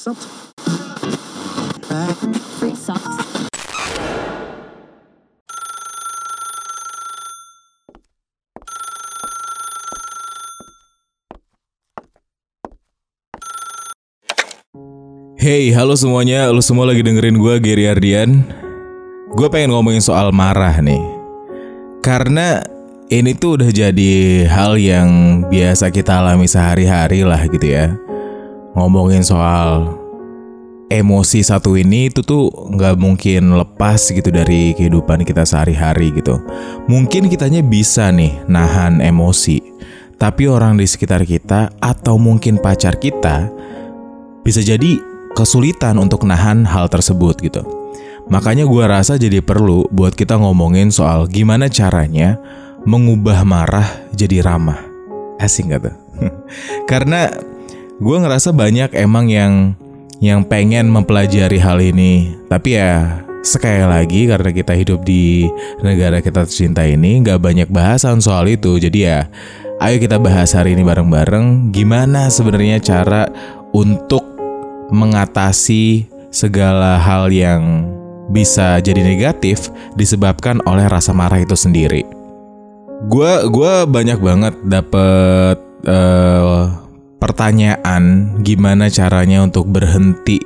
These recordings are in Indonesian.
Hey, halo semuanya. Lu semua lagi dengerin gue, Gary Ardian. Gue pengen ngomongin soal marah nih. Karena ini tuh udah jadi hal yang biasa kita alami sehari-hari lah gitu ya. Ngomongin soal emosi satu ini itu tuh nggak mungkin lepas gitu dari kehidupan kita sehari-hari gitu. Mungkin kitanya bisa nih nahan emosi. Tapi orang di sekitar kita atau mungkin pacar kita bisa jadi kesulitan untuk nahan hal tersebut gitu. Makanya gue rasa jadi perlu buat kita ngomongin soal gimana caranya mengubah marah jadi ramah. Asing gak tuh? Karena gue ngerasa banyak emang yang yang pengen mempelajari hal ini. Tapi ya sekali lagi karena kita hidup di negara kita tercinta ini nggak banyak bahasan soal itu. Jadi ya ayo kita bahas hari ini bareng-bareng gimana sebenarnya cara untuk mengatasi segala hal yang bisa jadi negatif disebabkan oleh rasa marah itu sendiri. Gua gua banyak banget dapet eh, pertanyaan gimana caranya untuk berhenti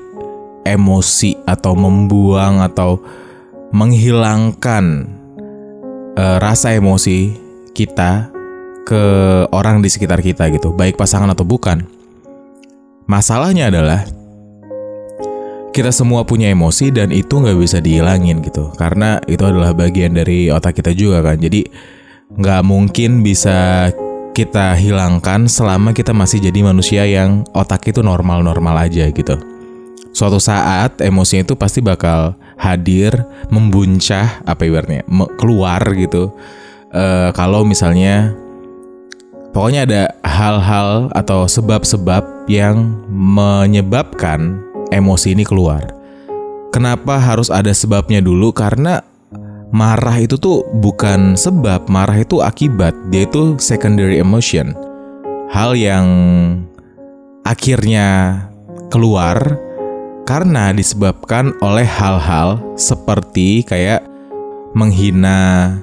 emosi atau membuang atau menghilangkan eh, rasa emosi kita ke orang di sekitar kita gitu, baik pasangan atau bukan. Masalahnya adalah kita semua punya emosi dan itu nggak bisa dihilangin gitu karena itu adalah bagian dari otak kita juga kan jadi nggak mungkin bisa kita hilangkan selama kita masih jadi manusia yang otak itu normal-normal aja gitu suatu saat emosinya itu pasti bakal hadir membuncah apa ibaratnya keluar gitu Eh, kalau misalnya pokoknya ada hal-hal atau sebab-sebab yang menyebabkan emosi ini keluar. Kenapa harus ada sebabnya dulu? Karena marah itu tuh bukan sebab, marah itu akibat. Dia itu secondary emotion. Hal yang akhirnya keluar karena disebabkan oleh hal-hal seperti kayak menghina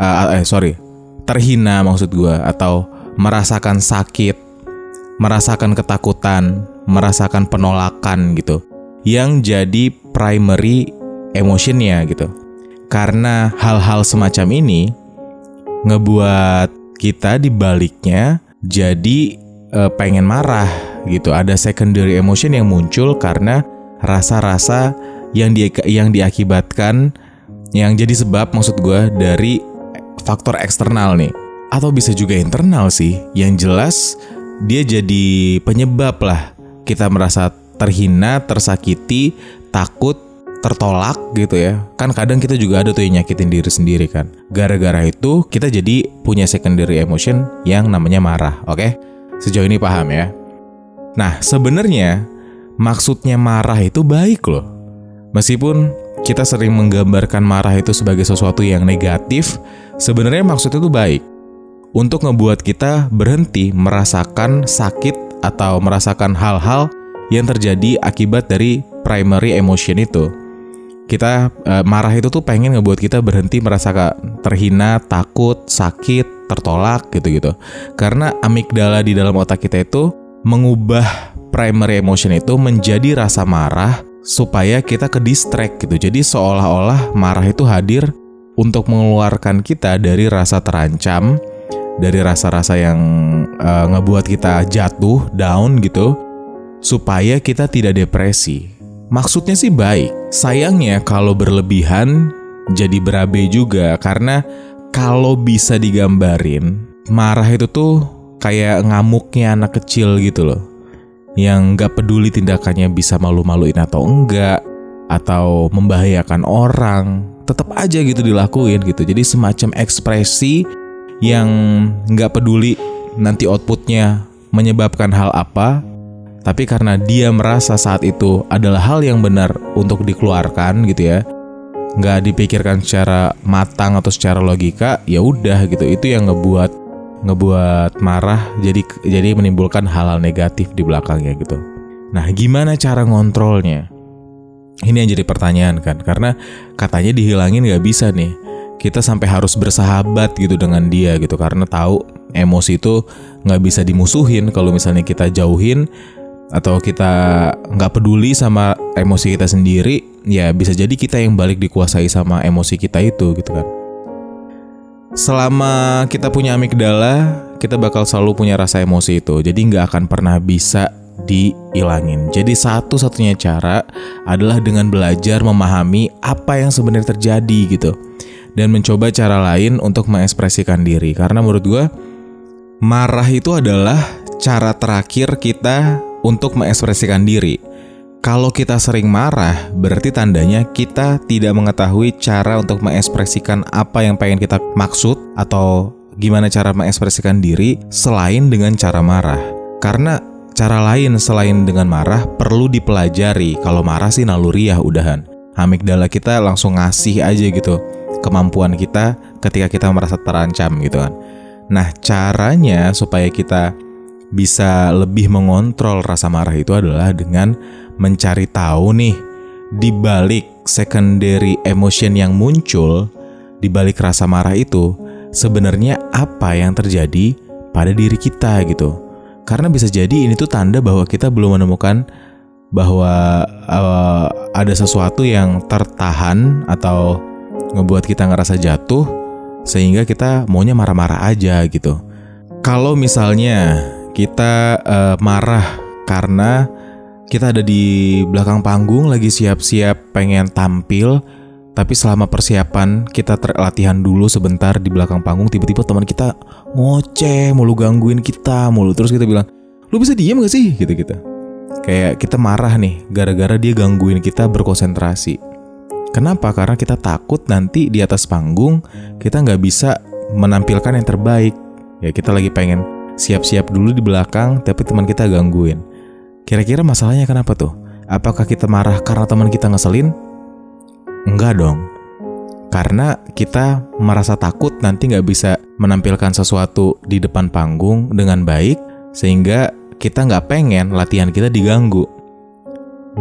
eh, eh sorry terhina maksud gua atau merasakan sakit merasakan ketakutan merasakan penolakan gitu yang jadi primary emotionnya gitu karena hal-hal semacam ini ngebuat kita dibaliknya jadi eh, pengen marah gitu. Ada secondary emotion yang muncul karena rasa-rasa yang di yang diakibatkan yang jadi sebab maksud gue dari faktor eksternal nih. Atau bisa juga internal sih. Yang jelas dia jadi penyebab lah kita merasa terhina, tersakiti, takut, tertolak gitu ya. Kan kadang kita juga ada tuh yang nyakitin diri sendiri kan. Gara-gara itu kita jadi punya secondary emotion yang namanya marah, oke? Sejauh ini paham ya? Nah, sebenarnya maksudnya marah itu baik loh. Meskipun kita sering menggambarkan marah itu sebagai sesuatu yang negatif, sebenarnya maksudnya itu baik. Untuk ngebuat kita berhenti merasakan sakit atau merasakan hal-hal yang terjadi akibat dari primary emotion itu. Kita eh, marah itu tuh pengen ngebuat kita berhenti merasa terhina, takut, sakit, tertolak gitu-gitu. Karena amigdala di dalam otak kita itu mengubah primary emotion itu menjadi rasa marah supaya kita ke distract gitu. Jadi seolah-olah marah itu hadir untuk mengeluarkan kita dari rasa terancam, dari rasa-rasa yang eh, ngebuat kita jatuh, down gitu, supaya kita tidak depresi. Maksudnya sih baik. Sayangnya kalau berlebihan jadi berabe juga karena kalau bisa digambarin, marah itu tuh kayak ngamuknya anak kecil gitu loh. Yang nggak peduli tindakannya bisa malu-maluin atau enggak, atau membahayakan orang, tetap aja gitu dilakuin gitu. Jadi semacam ekspresi yang nggak peduli nanti outputnya menyebabkan hal apa, tapi karena dia merasa saat itu adalah hal yang benar untuk dikeluarkan gitu ya, nggak dipikirkan secara matang atau secara logika, ya udah gitu. Itu yang ngebuat ngebuat marah, jadi jadi menimbulkan hal-hal negatif di belakangnya gitu. Nah, gimana cara ngontrolnya? Ini yang jadi pertanyaan kan, karena katanya dihilangin nggak bisa nih. Kita sampai harus bersahabat gitu dengan dia gitu, karena tahu emosi itu nggak bisa dimusuhin. Kalau misalnya kita jauhin atau kita nggak peduli sama emosi kita sendiri, ya bisa jadi kita yang balik dikuasai sama emosi kita itu gitu kan. Selama kita punya amigdala, kita bakal selalu punya rasa emosi itu. Jadi nggak akan pernah bisa diilangin. Jadi satu-satunya cara adalah dengan belajar memahami apa yang sebenarnya terjadi gitu. Dan mencoba cara lain untuk mengekspresikan diri. Karena menurut gue, marah itu adalah cara terakhir kita untuk mengekspresikan diri. Kalau kita sering marah, berarti tandanya kita tidak mengetahui cara untuk mengekspresikan apa yang pengen kita maksud atau gimana cara mengekspresikan diri selain dengan cara marah. Karena cara lain selain dengan marah perlu dipelajari. Kalau marah sih naluriah udahan. Amigdala kita langsung ngasih aja gitu kemampuan kita ketika kita merasa terancam gitu kan. Nah, caranya supaya kita bisa lebih mengontrol rasa marah itu adalah dengan mencari tahu nih di balik secondary emotion yang muncul di balik rasa marah itu sebenarnya apa yang terjadi pada diri kita gitu. Karena bisa jadi ini tuh tanda bahwa kita belum menemukan bahwa uh, ada sesuatu yang tertahan atau ngebuat kita ngerasa jatuh sehingga kita maunya marah-marah aja gitu. Kalau misalnya kita uh, marah karena kita ada di belakang panggung lagi siap-siap pengen tampil tapi selama persiapan kita latihan dulu sebentar di belakang panggung tiba-tiba teman kita ngoceh mulu gangguin kita mulu. Terus kita bilang lu bisa diem gak sih? Gitu gitu kayak kita marah nih gara-gara dia gangguin kita berkonsentrasi. Kenapa? Karena kita takut nanti di atas panggung kita nggak bisa menampilkan yang terbaik. Ya kita lagi pengen siap-siap dulu di belakang tapi teman kita gangguin Kira-kira masalahnya kenapa tuh? Apakah kita marah karena teman kita ngeselin? Enggak dong. Karena kita merasa takut nanti nggak bisa menampilkan sesuatu di depan panggung dengan baik, sehingga kita nggak pengen latihan kita diganggu.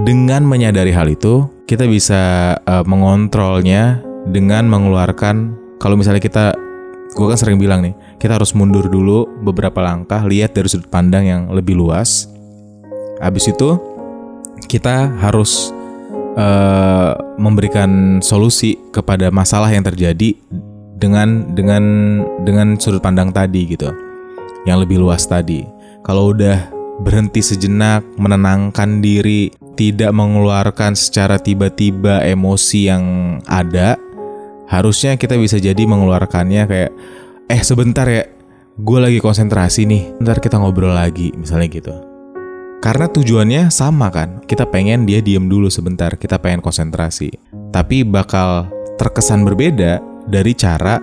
Dengan menyadari hal itu, kita bisa uh, mengontrolnya dengan mengeluarkan, kalau misalnya kita, gue kan sering bilang nih, kita harus mundur dulu beberapa langkah, lihat dari sudut pandang yang lebih luas, Habis itu kita harus uh, memberikan solusi kepada masalah yang terjadi dengan dengan dengan sudut pandang tadi gitu. Yang lebih luas tadi. Kalau udah berhenti sejenak, menenangkan diri, tidak mengeluarkan secara tiba-tiba emosi yang ada, harusnya kita bisa jadi mengeluarkannya kayak eh sebentar ya, gue lagi konsentrasi nih, ntar kita ngobrol lagi, misalnya gitu. Karena tujuannya sama kan, kita pengen dia diem dulu sebentar, kita pengen konsentrasi. Tapi bakal terkesan berbeda dari cara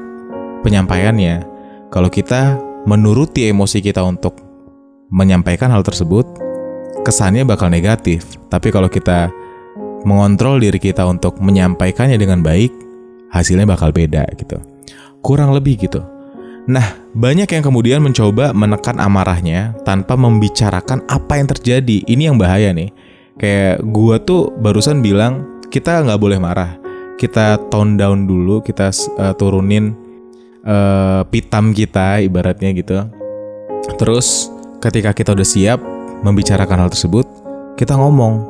penyampaiannya. Kalau kita menuruti emosi kita untuk menyampaikan hal tersebut, kesannya bakal negatif. Tapi kalau kita mengontrol diri kita untuk menyampaikannya dengan baik, hasilnya bakal beda gitu. Kurang lebih gitu. Nah, banyak yang kemudian mencoba menekan amarahnya tanpa membicarakan apa yang terjadi. Ini yang bahaya nih. Kayak gua tuh barusan bilang kita nggak boleh marah. Kita tone down dulu, kita uh, turunin uh, pitam kita ibaratnya gitu. Terus ketika kita udah siap membicarakan hal tersebut, kita ngomong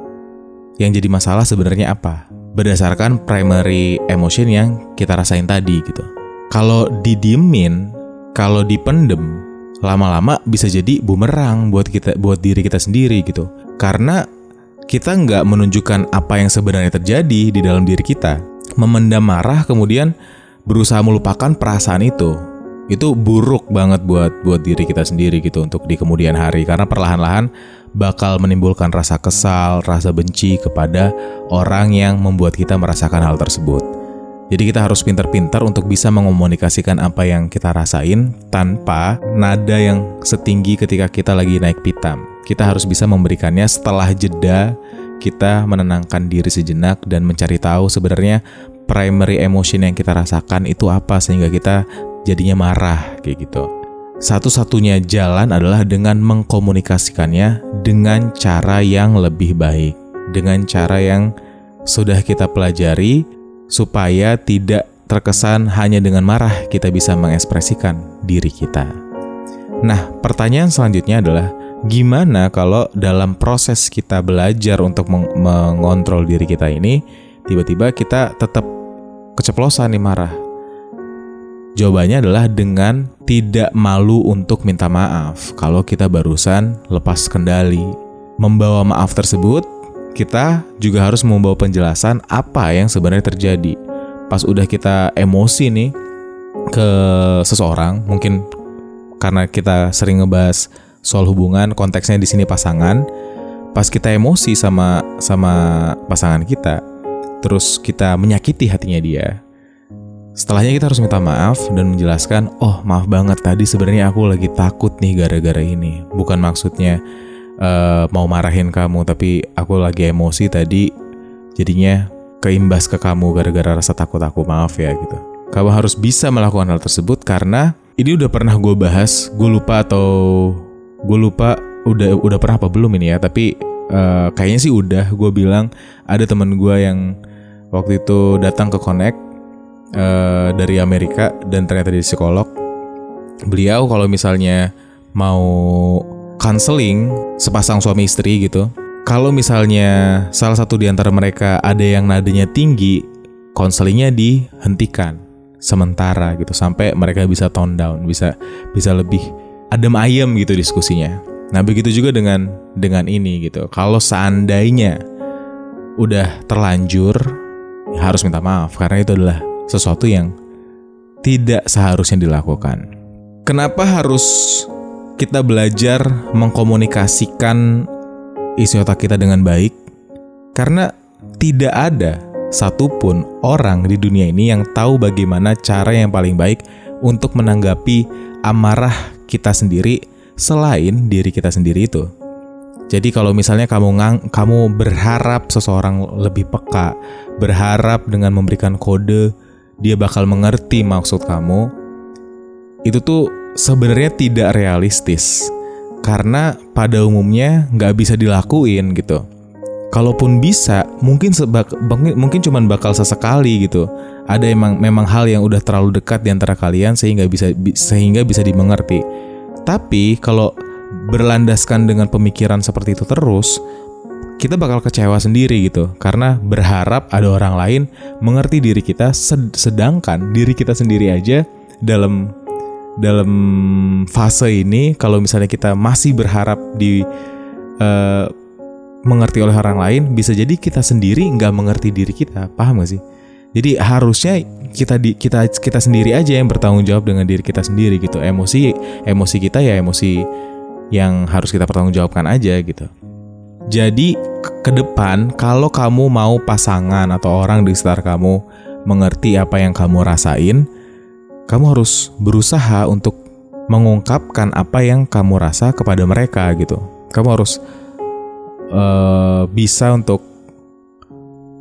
yang jadi masalah sebenarnya apa berdasarkan primary emotion yang kita rasain tadi gitu. Kalau didiemin kalau dipendem lama-lama bisa jadi bumerang buat kita buat diri kita sendiri gitu. Karena kita nggak menunjukkan apa yang sebenarnya terjadi di dalam diri kita. Memendam marah kemudian berusaha melupakan perasaan itu. Itu buruk banget buat buat diri kita sendiri gitu untuk di kemudian hari. Karena perlahan-lahan bakal menimbulkan rasa kesal, rasa benci kepada orang yang membuat kita merasakan hal tersebut. Jadi kita harus pintar-pintar untuk bisa mengomunikasikan apa yang kita rasain tanpa nada yang setinggi ketika kita lagi naik pitam. Kita harus bisa memberikannya setelah jeda kita menenangkan diri sejenak dan mencari tahu sebenarnya primary emotion yang kita rasakan itu apa sehingga kita jadinya marah kayak gitu. satu-satunya jalan adalah dengan mengkomunikasikannya dengan cara yang lebih baik, dengan cara yang sudah kita pelajari supaya tidak terkesan hanya dengan marah kita bisa mengekspresikan diri kita. Nah, pertanyaan selanjutnya adalah gimana kalau dalam proses kita belajar untuk meng mengontrol diri kita ini tiba-tiba kita tetap keceplosan nih marah? Jawabannya adalah dengan tidak malu untuk minta maaf kalau kita barusan lepas kendali. Membawa maaf tersebut, kita juga harus membawa penjelasan apa yang sebenarnya terjadi. Pas udah kita emosi nih ke seseorang, mungkin karena kita sering ngebahas soal hubungan, konteksnya di sini pasangan. Pas kita emosi sama sama pasangan kita, terus kita menyakiti hatinya dia, Setelahnya kita harus minta maaf dan menjelaskan, oh maaf banget tadi sebenarnya aku lagi takut nih gara-gara ini. Bukan maksudnya uh, mau marahin kamu, tapi aku lagi emosi tadi, jadinya keimbas ke kamu gara-gara rasa takut aku maaf ya gitu. Kamu harus bisa melakukan hal tersebut karena ini udah pernah gue bahas, gue lupa atau gue lupa udah udah pernah apa belum ini ya, tapi uh, kayaknya sih udah. Gue bilang ada teman gue yang waktu itu datang ke Connect uh, dari Amerika dan ternyata dia psikolog. Beliau kalau misalnya mau counseling sepasang suami istri gitu, kalau misalnya salah satu di antara mereka ada yang nadanya tinggi, konselingnya dihentikan sementara gitu sampai mereka bisa tone down, bisa bisa lebih adem ayem gitu diskusinya. Nah, begitu juga dengan dengan ini gitu. Kalau seandainya udah terlanjur ya harus minta maaf karena itu adalah sesuatu yang tidak seharusnya dilakukan. Kenapa harus kita belajar mengkomunikasikan isi otak kita dengan baik? Karena tidak ada satupun orang di dunia ini yang tahu bagaimana cara yang paling baik untuk menanggapi amarah kita sendiri selain diri kita sendiri itu. Jadi kalau misalnya kamu ngang, kamu berharap seseorang lebih peka, berharap dengan memberikan kode dia bakal mengerti maksud kamu, itu tuh sebenarnya tidak realistis. Karena pada umumnya nggak bisa dilakuin gitu. Kalaupun bisa, mungkin sebak, mungkin cuman bakal sesekali gitu. Ada emang memang hal yang udah terlalu dekat di antara kalian sehingga bisa sehingga bisa dimengerti. Tapi kalau berlandaskan dengan pemikiran seperti itu terus, kita bakal kecewa sendiri gitu karena berharap ada orang lain mengerti diri kita sedangkan diri kita sendiri aja dalam dalam fase ini kalau misalnya kita masih berharap di uh, mengerti oleh orang lain bisa jadi kita sendiri nggak mengerti diri kita. Paham gak sih? Jadi harusnya kita di kita kita sendiri aja yang bertanggung jawab dengan diri kita sendiri gitu. Emosi emosi kita ya emosi yang harus kita pertanggungjawabkan aja gitu. Jadi ke depan kalau kamu mau pasangan atau orang di sekitar kamu mengerti apa yang kamu rasain, kamu harus berusaha untuk mengungkapkan apa yang kamu rasa kepada mereka gitu. Kamu harus uh, bisa untuk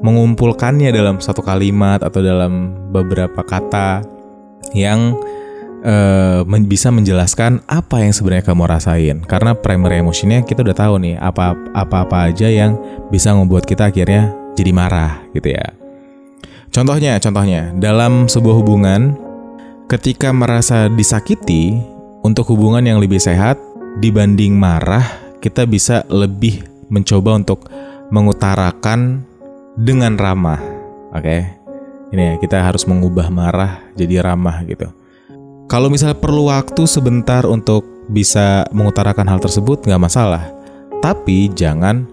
mengumpulkannya dalam satu kalimat atau dalam beberapa kata yang uh, bisa menjelaskan apa yang sebenarnya kamu rasain karena primary emosinya kita udah tahu nih apa apa apa aja yang bisa membuat kita akhirnya jadi marah gitu ya contohnya contohnya dalam sebuah hubungan ketika merasa disakiti untuk hubungan yang lebih sehat dibanding marah kita bisa lebih mencoba untuk mengutarakan dengan ramah oke okay? ini ya kita harus mengubah marah jadi ramah gitu kalau misalnya perlu waktu sebentar untuk bisa mengutarakan hal tersebut nggak masalah. Tapi jangan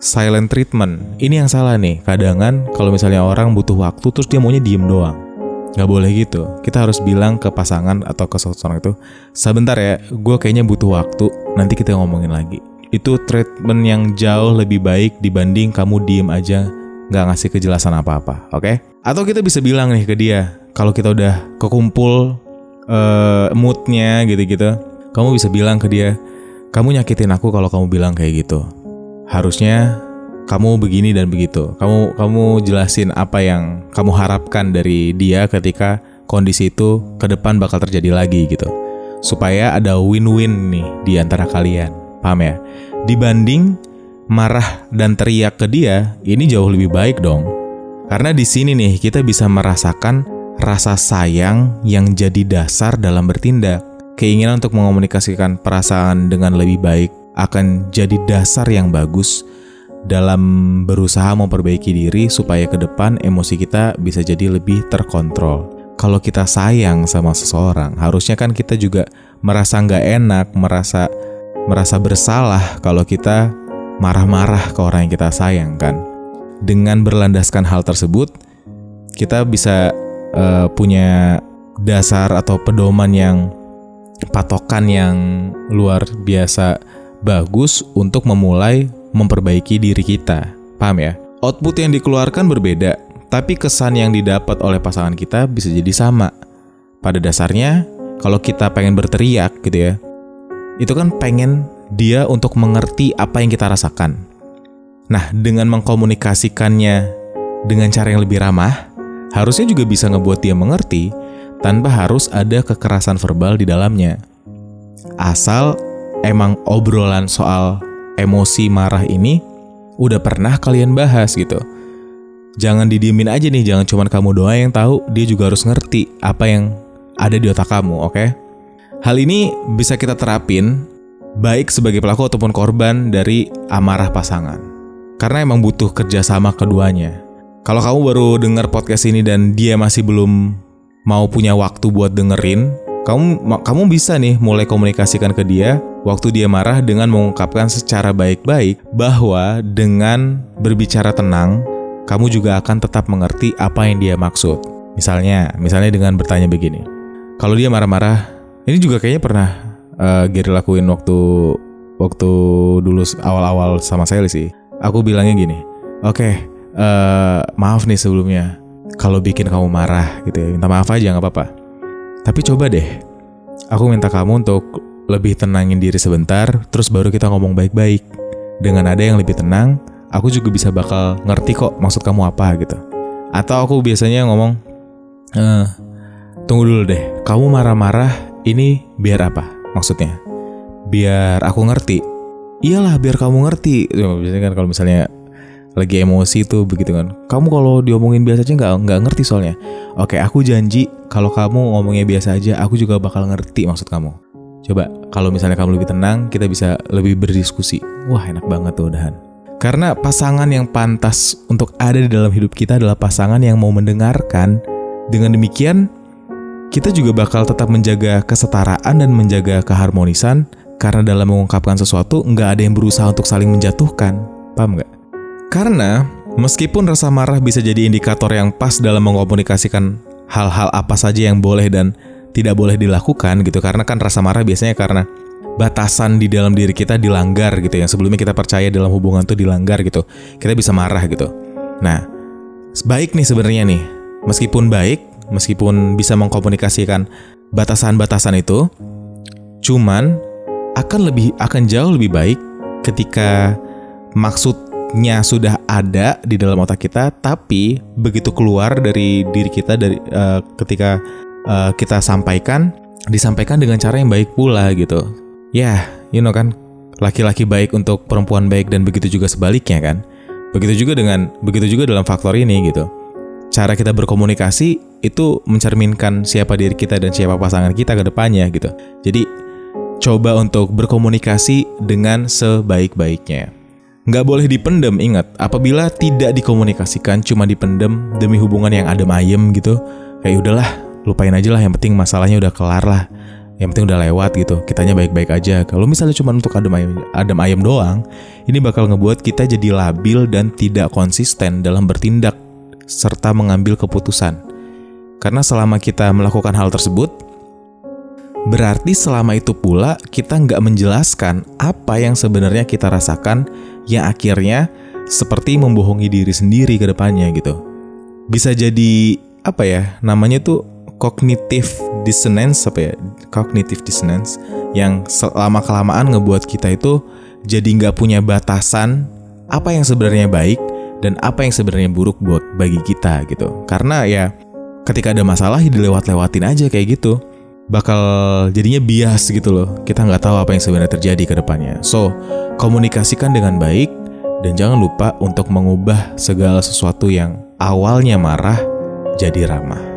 silent treatment. Ini yang salah nih. Kadangan kalau misalnya orang butuh waktu terus dia maunya diem doang. Nggak boleh gitu. Kita harus bilang ke pasangan atau ke seseorang itu, sebentar ya, gue kayaknya butuh waktu. Nanti kita ngomongin lagi. Itu treatment yang jauh lebih baik dibanding kamu diem aja nggak ngasih kejelasan apa-apa, oke? Okay? Atau kita bisa bilang nih ke dia, kalau kita udah kekumpul uh, moodnya gitu-gitu kamu bisa bilang ke dia kamu nyakitin aku kalau kamu bilang kayak gitu harusnya kamu begini dan begitu kamu kamu jelasin apa yang kamu harapkan dari dia ketika kondisi itu ke depan bakal terjadi lagi gitu supaya ada win-win nih di antara kalian. Paham ya? Dibanding marah dan teriak ke dia, ini jauh lebih baik dong. Karena di sini nih kita bisa merasakan rasa sayang yang jadi dasar dalam bertindak. Keinginan untuk mengomunikasikan perasaan dengan lebih baik akan jadi dasar yang bagus dalam berusaha memperbaiki diri supaya ke depan emosi kita bisa jadi lebih terkontrol. Kalau kita sayang sama seseorang, harusnya kan kita juga merasa nggak enak, merasa merasa bersalah kalau kita marah-marah ke orang yang kita sayang kan. Dengan berlandaskan hal tersebut, kita bisa uh, punya dasar atau pedoman yang patokan yang luar biasa bagus untuk memulai memperbaiki diri kita. Paham ya? Output yang dikeluarkan berbeda, tapi kesan yang didapat oleh pasangan kita bisa jadi sama. Pada dasarnya, kalau kita pengen berteriak gitu ya, itu kan pengen dia untuk mengerti apa yang kita rasakan. Nah, dengan mengkomunikasikannya dengan cara yang lebih ramah, harusnya juga bisa ngebuat dia mengerti tanpa harus ada kekerasan verbal di dalamnya. Asal emang obrolan soal emosi marah ini udah pernah kalian bahas gitu. Jangan didiemin aja nih, jangan cuma kamu doa yang tahu, dia juga harus ngerti apa yang ada di otak kamu, oke? Okay? Hal ini bisa kita terapin baik sebagai pelaku ataupun korban dari amarah pasangan. Karena emang butuh kerjasama keduanya. Kalau kamu baru dengar podcast ini dan dia masih belum mau punya waktu buat dengerin, kamu kamu bisa nih mulai komunikasikan ke dia waktu dia marah dengan mengungkapkan secara baik-baik bahwa dengan berbicara tenang, kamu juga akan tetap mengerti apa yang dia maksud. Misalnya, misalnya dengan bertanya begini. Kalau dia marah-marah, ini juga kayaknya pernah uh, Gary lakuin waktu waktu dulu awal-awal sama saya sih. Aku bilangnya gini, oke, okay, uh, eh, maaf nih sebelumnya kalau bikin kamu marah gitu ya, minta maaf aja nggak apa-apa tapi coba deh, aku minta kamu untuk lebih tenangin diri sebentar, terus baru kita ngomong baik-baik. Dengan ada yang lebih tenang, aku juga bisa bakal ngerti kok maksud kamu apa gitu. Atau aku biasanya ngomong, eh, tunggu dulu deh, kamu marah-marah ini biar apa maksudnya? Biar aku ngerti. Iyalah biar kamu ngerti. Biasanya kan kalau misalnya lagi emosi tuh begitu kan. Kamu kalau diomongin biasa aja nggak nggak ngerti soalnya. Oke, aku janji kalau kamu ngomongnya biasa aja, aku juga bakal ngerti maksud kamu. Coba kalau misalnya kamu lebih tenang, kita bisa lebih berdiskusi. Wah enak banget tuh udahan. Karena pasangan yang pantas untuk ada di dalam hidup kita adalah pasangan yang mau mendengarkan. Dengan demikian, kita juga bakal tetap menjaga kesetaraan dan menjaga keharmonisan karena dalam mengungkapkan sesuatu nggak ada yang berusaha untuk saling menjatuhkan. Paham nggak? Karena meskipun rasa marah bisa jadi indikator yang pas dalam mengkomunikasikan hal-hal apa saja yang boleh dan tidak boleh dilakukan gitu karena kan rasa marah biasanya karena batasan di dalam diri kita dilanggar gitu yang sebelumnya kita percaya dalam hubungan itu dilanggar gitu kita bisa marah gitu. Nah baik nih sebenarnya nih meskipun baik meskipun bisa mengkomunikasikan batasan-batasan itu cuman akan lebih akan jauh lebih baik ketika maksud nya sudah ada di dalam otak kita, tapi begitu keluar dari diri kita dari uh, ketika uh, kita sampaikan, disampaikan dengan cara yang baik pula gitu. Ya, yeah, you know kan, laki-laki baik untuk perempuan baik dan begitu juga sebaliknya kan. Begitu juga dengan begitu juga dalam faktor ini gitu. Cara kita berkomunikasi itu mencerminkan siapa diri kita dan siapa pasangan kita ke depannya gitu. Jadi coba untuk berkomunikasi dengan sebaik-baiknya. Nggak boleh dipendem, ingat. Apabila tidak dikomunikasikan, cuma dipendem demi hubungan yang adem ayem gitu, kayak udahlah, lupain aja lah. Yang penting masalahnya udah kelar lah. Yang penting udah lewat gitu. Kitanya baik-baik aja. Kalau misalnya cuma untuk adem ayem, adem ayem doang, ini bakal ngebuat kita jadi labil dan tidak konsisten dalam bertindak serta mengambil keputusan. Karena selama kita melakukan hal tersebut, Berarti selama itu pula kita nggak menjelaskan apa yang sebenarnya kita rasakan yang akhirnya seperti membohongi diri sendiri ke depannya gitu. Bisa jadi apa ya namanya tuh cognitive dissonance apa ya cognitive dissonance yang selama kelamaan ngebuat kita itu jadi nggak punya batasan apa yang sebenarnya baik dan apa yang sebenarnya buruk buat bagi kita gitu karena ya ketika ada masalah dilewat-lewatin aja kayak gitu bakal jadinya bias gitu loh. Kita nggak tahu apa yang sebenarnya terjadi ke depannya. So, komunikasikan dengan baik dan jangan lupa untuk mengubah segala sesuatu yang awalnya marah jadi ramah.